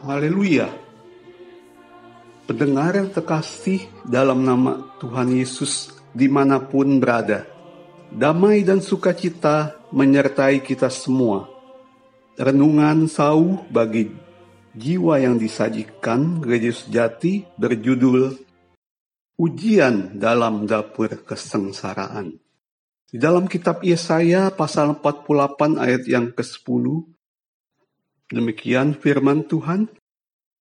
Haleluya. Pendengar yang terkasih dalam nama Tuhan Yesus di mana pun berada. Damai dan sukacita menyertai kita semua. Renungan sauh bagi jiwa yang disajikan gereja sejati berjudul Ujian dalam dapur kesengsaraan. Di dalam kitab Yesaya pasal 48 ayat yang ke-10, demikian firman Tuhan,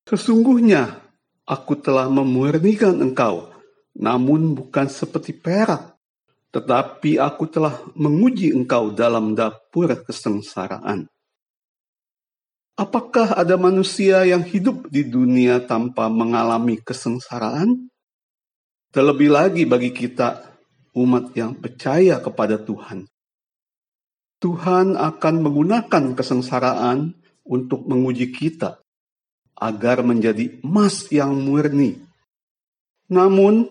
Sesungguhnya aku telah memurnikan engkau, namun bukan seperti perak, tetapi aku telah menguji engkau dalam dapur kesengsaraan. Apakah ada manusia yang hidup di dunia tanpa mengalami kesengsaraan? Terlebih lagi bagi kita, umat yang percaya kepada Tuhan. Tuhan akan menggunakan kesengsaraan untuk menguji kita agar menjadi emas yang murni. Namun,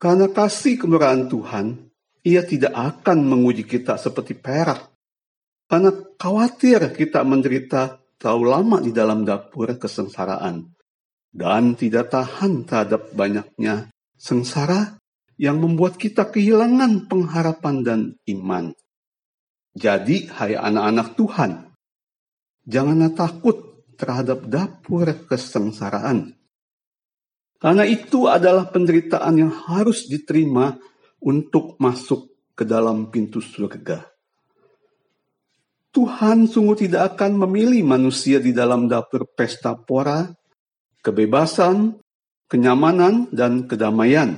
karena kasih kemurahan Tuhan, ia tidak akan menguji kita seperti perak. Karena khawatir kita menderita terlalu lama di dalam dapur kesengsaraan. Dan tidak tahan terhadap banyaknya sengsara yang membuat kita kehilangan pengharapan dan iman. Jadi, hai anak-anak Tuhan, janganlah takut terhadap dapur kesengsaraan. Karena itu adalah penderitaan yang harus diterima untuk masuk ke dalam pintu surga. Tuhan sungguh tidak akan memilih manusia di dalam dapur pesta pora, kebebasan, kenyamanan, dan kedamaian.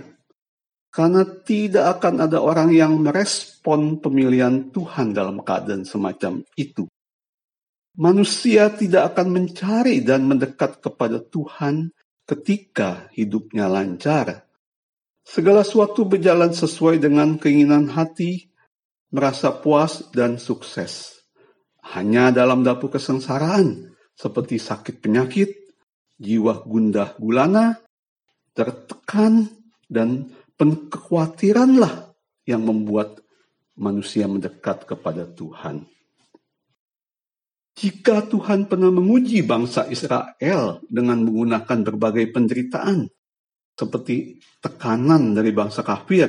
Karena tidak akan ada orang yang merespon pemilihan Tuhan dalam keadaan semacam itu manusia tidak akan mencari dan mendekat kepada Tuhan ketika hidupnya lancar. Segala sesuatu berjalan sesuai dengan keinginan hati, merasa puas dan sukses. Hanya dalam dapur kesengsaraan, seperti sakit penyakit, jiwa gundah gulana, tertekan, dan kekhawatiranlah yang membuat manusia mendekat kepada Tuhan. Jika Tuhan pernah menguji bangsa Israel dengan menggunakan berbagai penderitaan, seperti tekanan dari bangsa kafir,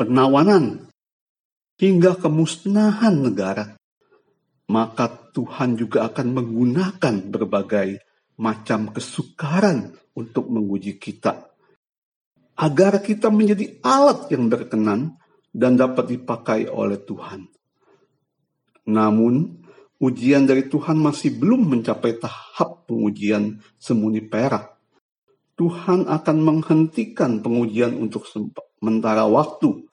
penawanan, hingga kemusnahan negara, maka Tuhan juga akan menggunakan berbagai macam kesukaran untuk menguji kita, agar kita menjadi alat yang berkenan dan dapat dipakai oleh Tuhan. Namun, ujian dari Tuhan masih belum mencapai tahap pengujian semuni perak. Tuhan akan menghentikan pengujian untuk sementara waktu.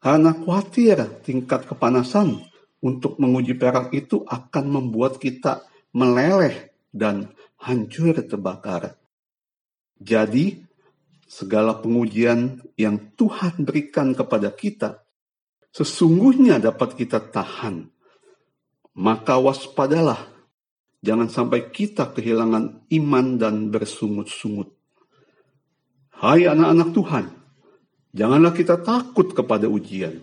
Karena khawatir tingkat kepanasan untuk menguji perak itu akan membuat kita meleleh dan hancur terbakar. Jadi, segala pengujian yang Tuhan berikan kepada kita sesungguhnya dapat kita tahan maka waspadalah, jangan sampai kita kehilangan iman dan bersungut-sungut. Hai anak-anak Tuhan, janganlah kita takut kepada ujian.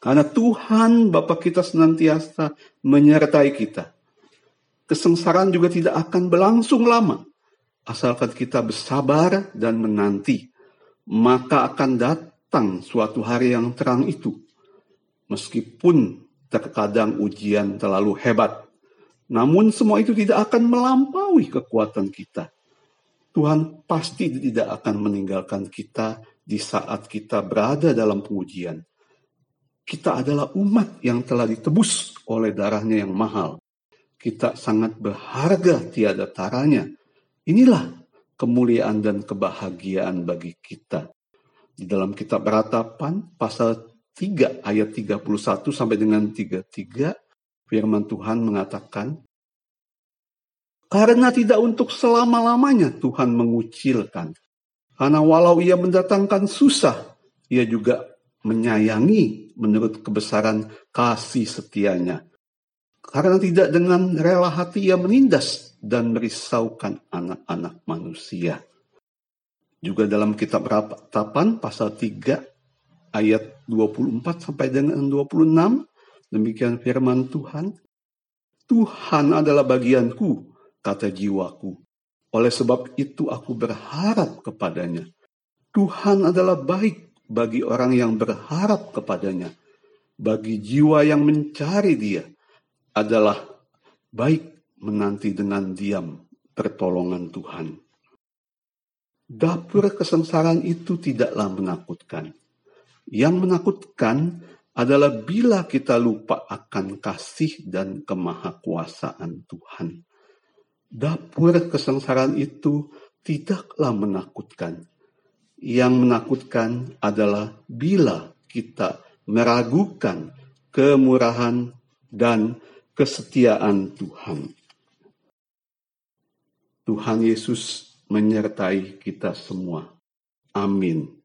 Karena Tuhan Bapa kita senantiasa menyertai kita. Kesengsaraan juga tidak akan berlangsung lama. Asalkan kita bersabar dan menanti, maka akan datang suatu hari yang terang itu. Meskipun Terkadang ujian terlalu hebat. Namun semua itu tidak akan melampaui kekuatan kita. Tuhan pasti tidak akan meninggalkan kita di saat kita berada dalam pengujian. Kita adalah umat yang telah ditebus oleh darahnya yang mahal. Kita sangat berharga tiada taranya. Inilah kemuliaan dan kebahagiaan bagi kita. Di dalam kitab ratapan pasal 3 ayat 31 sampai dengan 33 firman Tuhan mengatakan karena tidak untuk selama-lamanya Tuhan mengucilkan. Karena walau ia mendatangkan susah, ia juga menyayangi menurut kebesaran kasih setianya. Karena tidak dengan rela hati ia menindas dan merisaukan anak-anak manusia. Juga dalam kitab Ratapan pasal 3 ayat 24 sampai dengan 26. Demikian firman Tuhan. Tuhan adalah bagianku, kata jiwaku. Oleh sebab itu aku berharap kepadanya. Tuhan adalah baik bagi orang yang berharap kepadanya. Bagi jiwa yang mencari dia adalah baik menanti dengan diam pertolongan Tuhan. Dapur kesengsaraan itu tidaklah menakutkan. Yang menakutkan adalah bila kita lupa akan kasih dan kemahakuasaan Tuhan. Dapur kesengsaraan itu tidaklah menakutkan. Yang menakutkan adalah bila kita meragukan kemurahan dan kesetiaan Tuhan. Tuhan Yesus menyertai kita semua. Amin.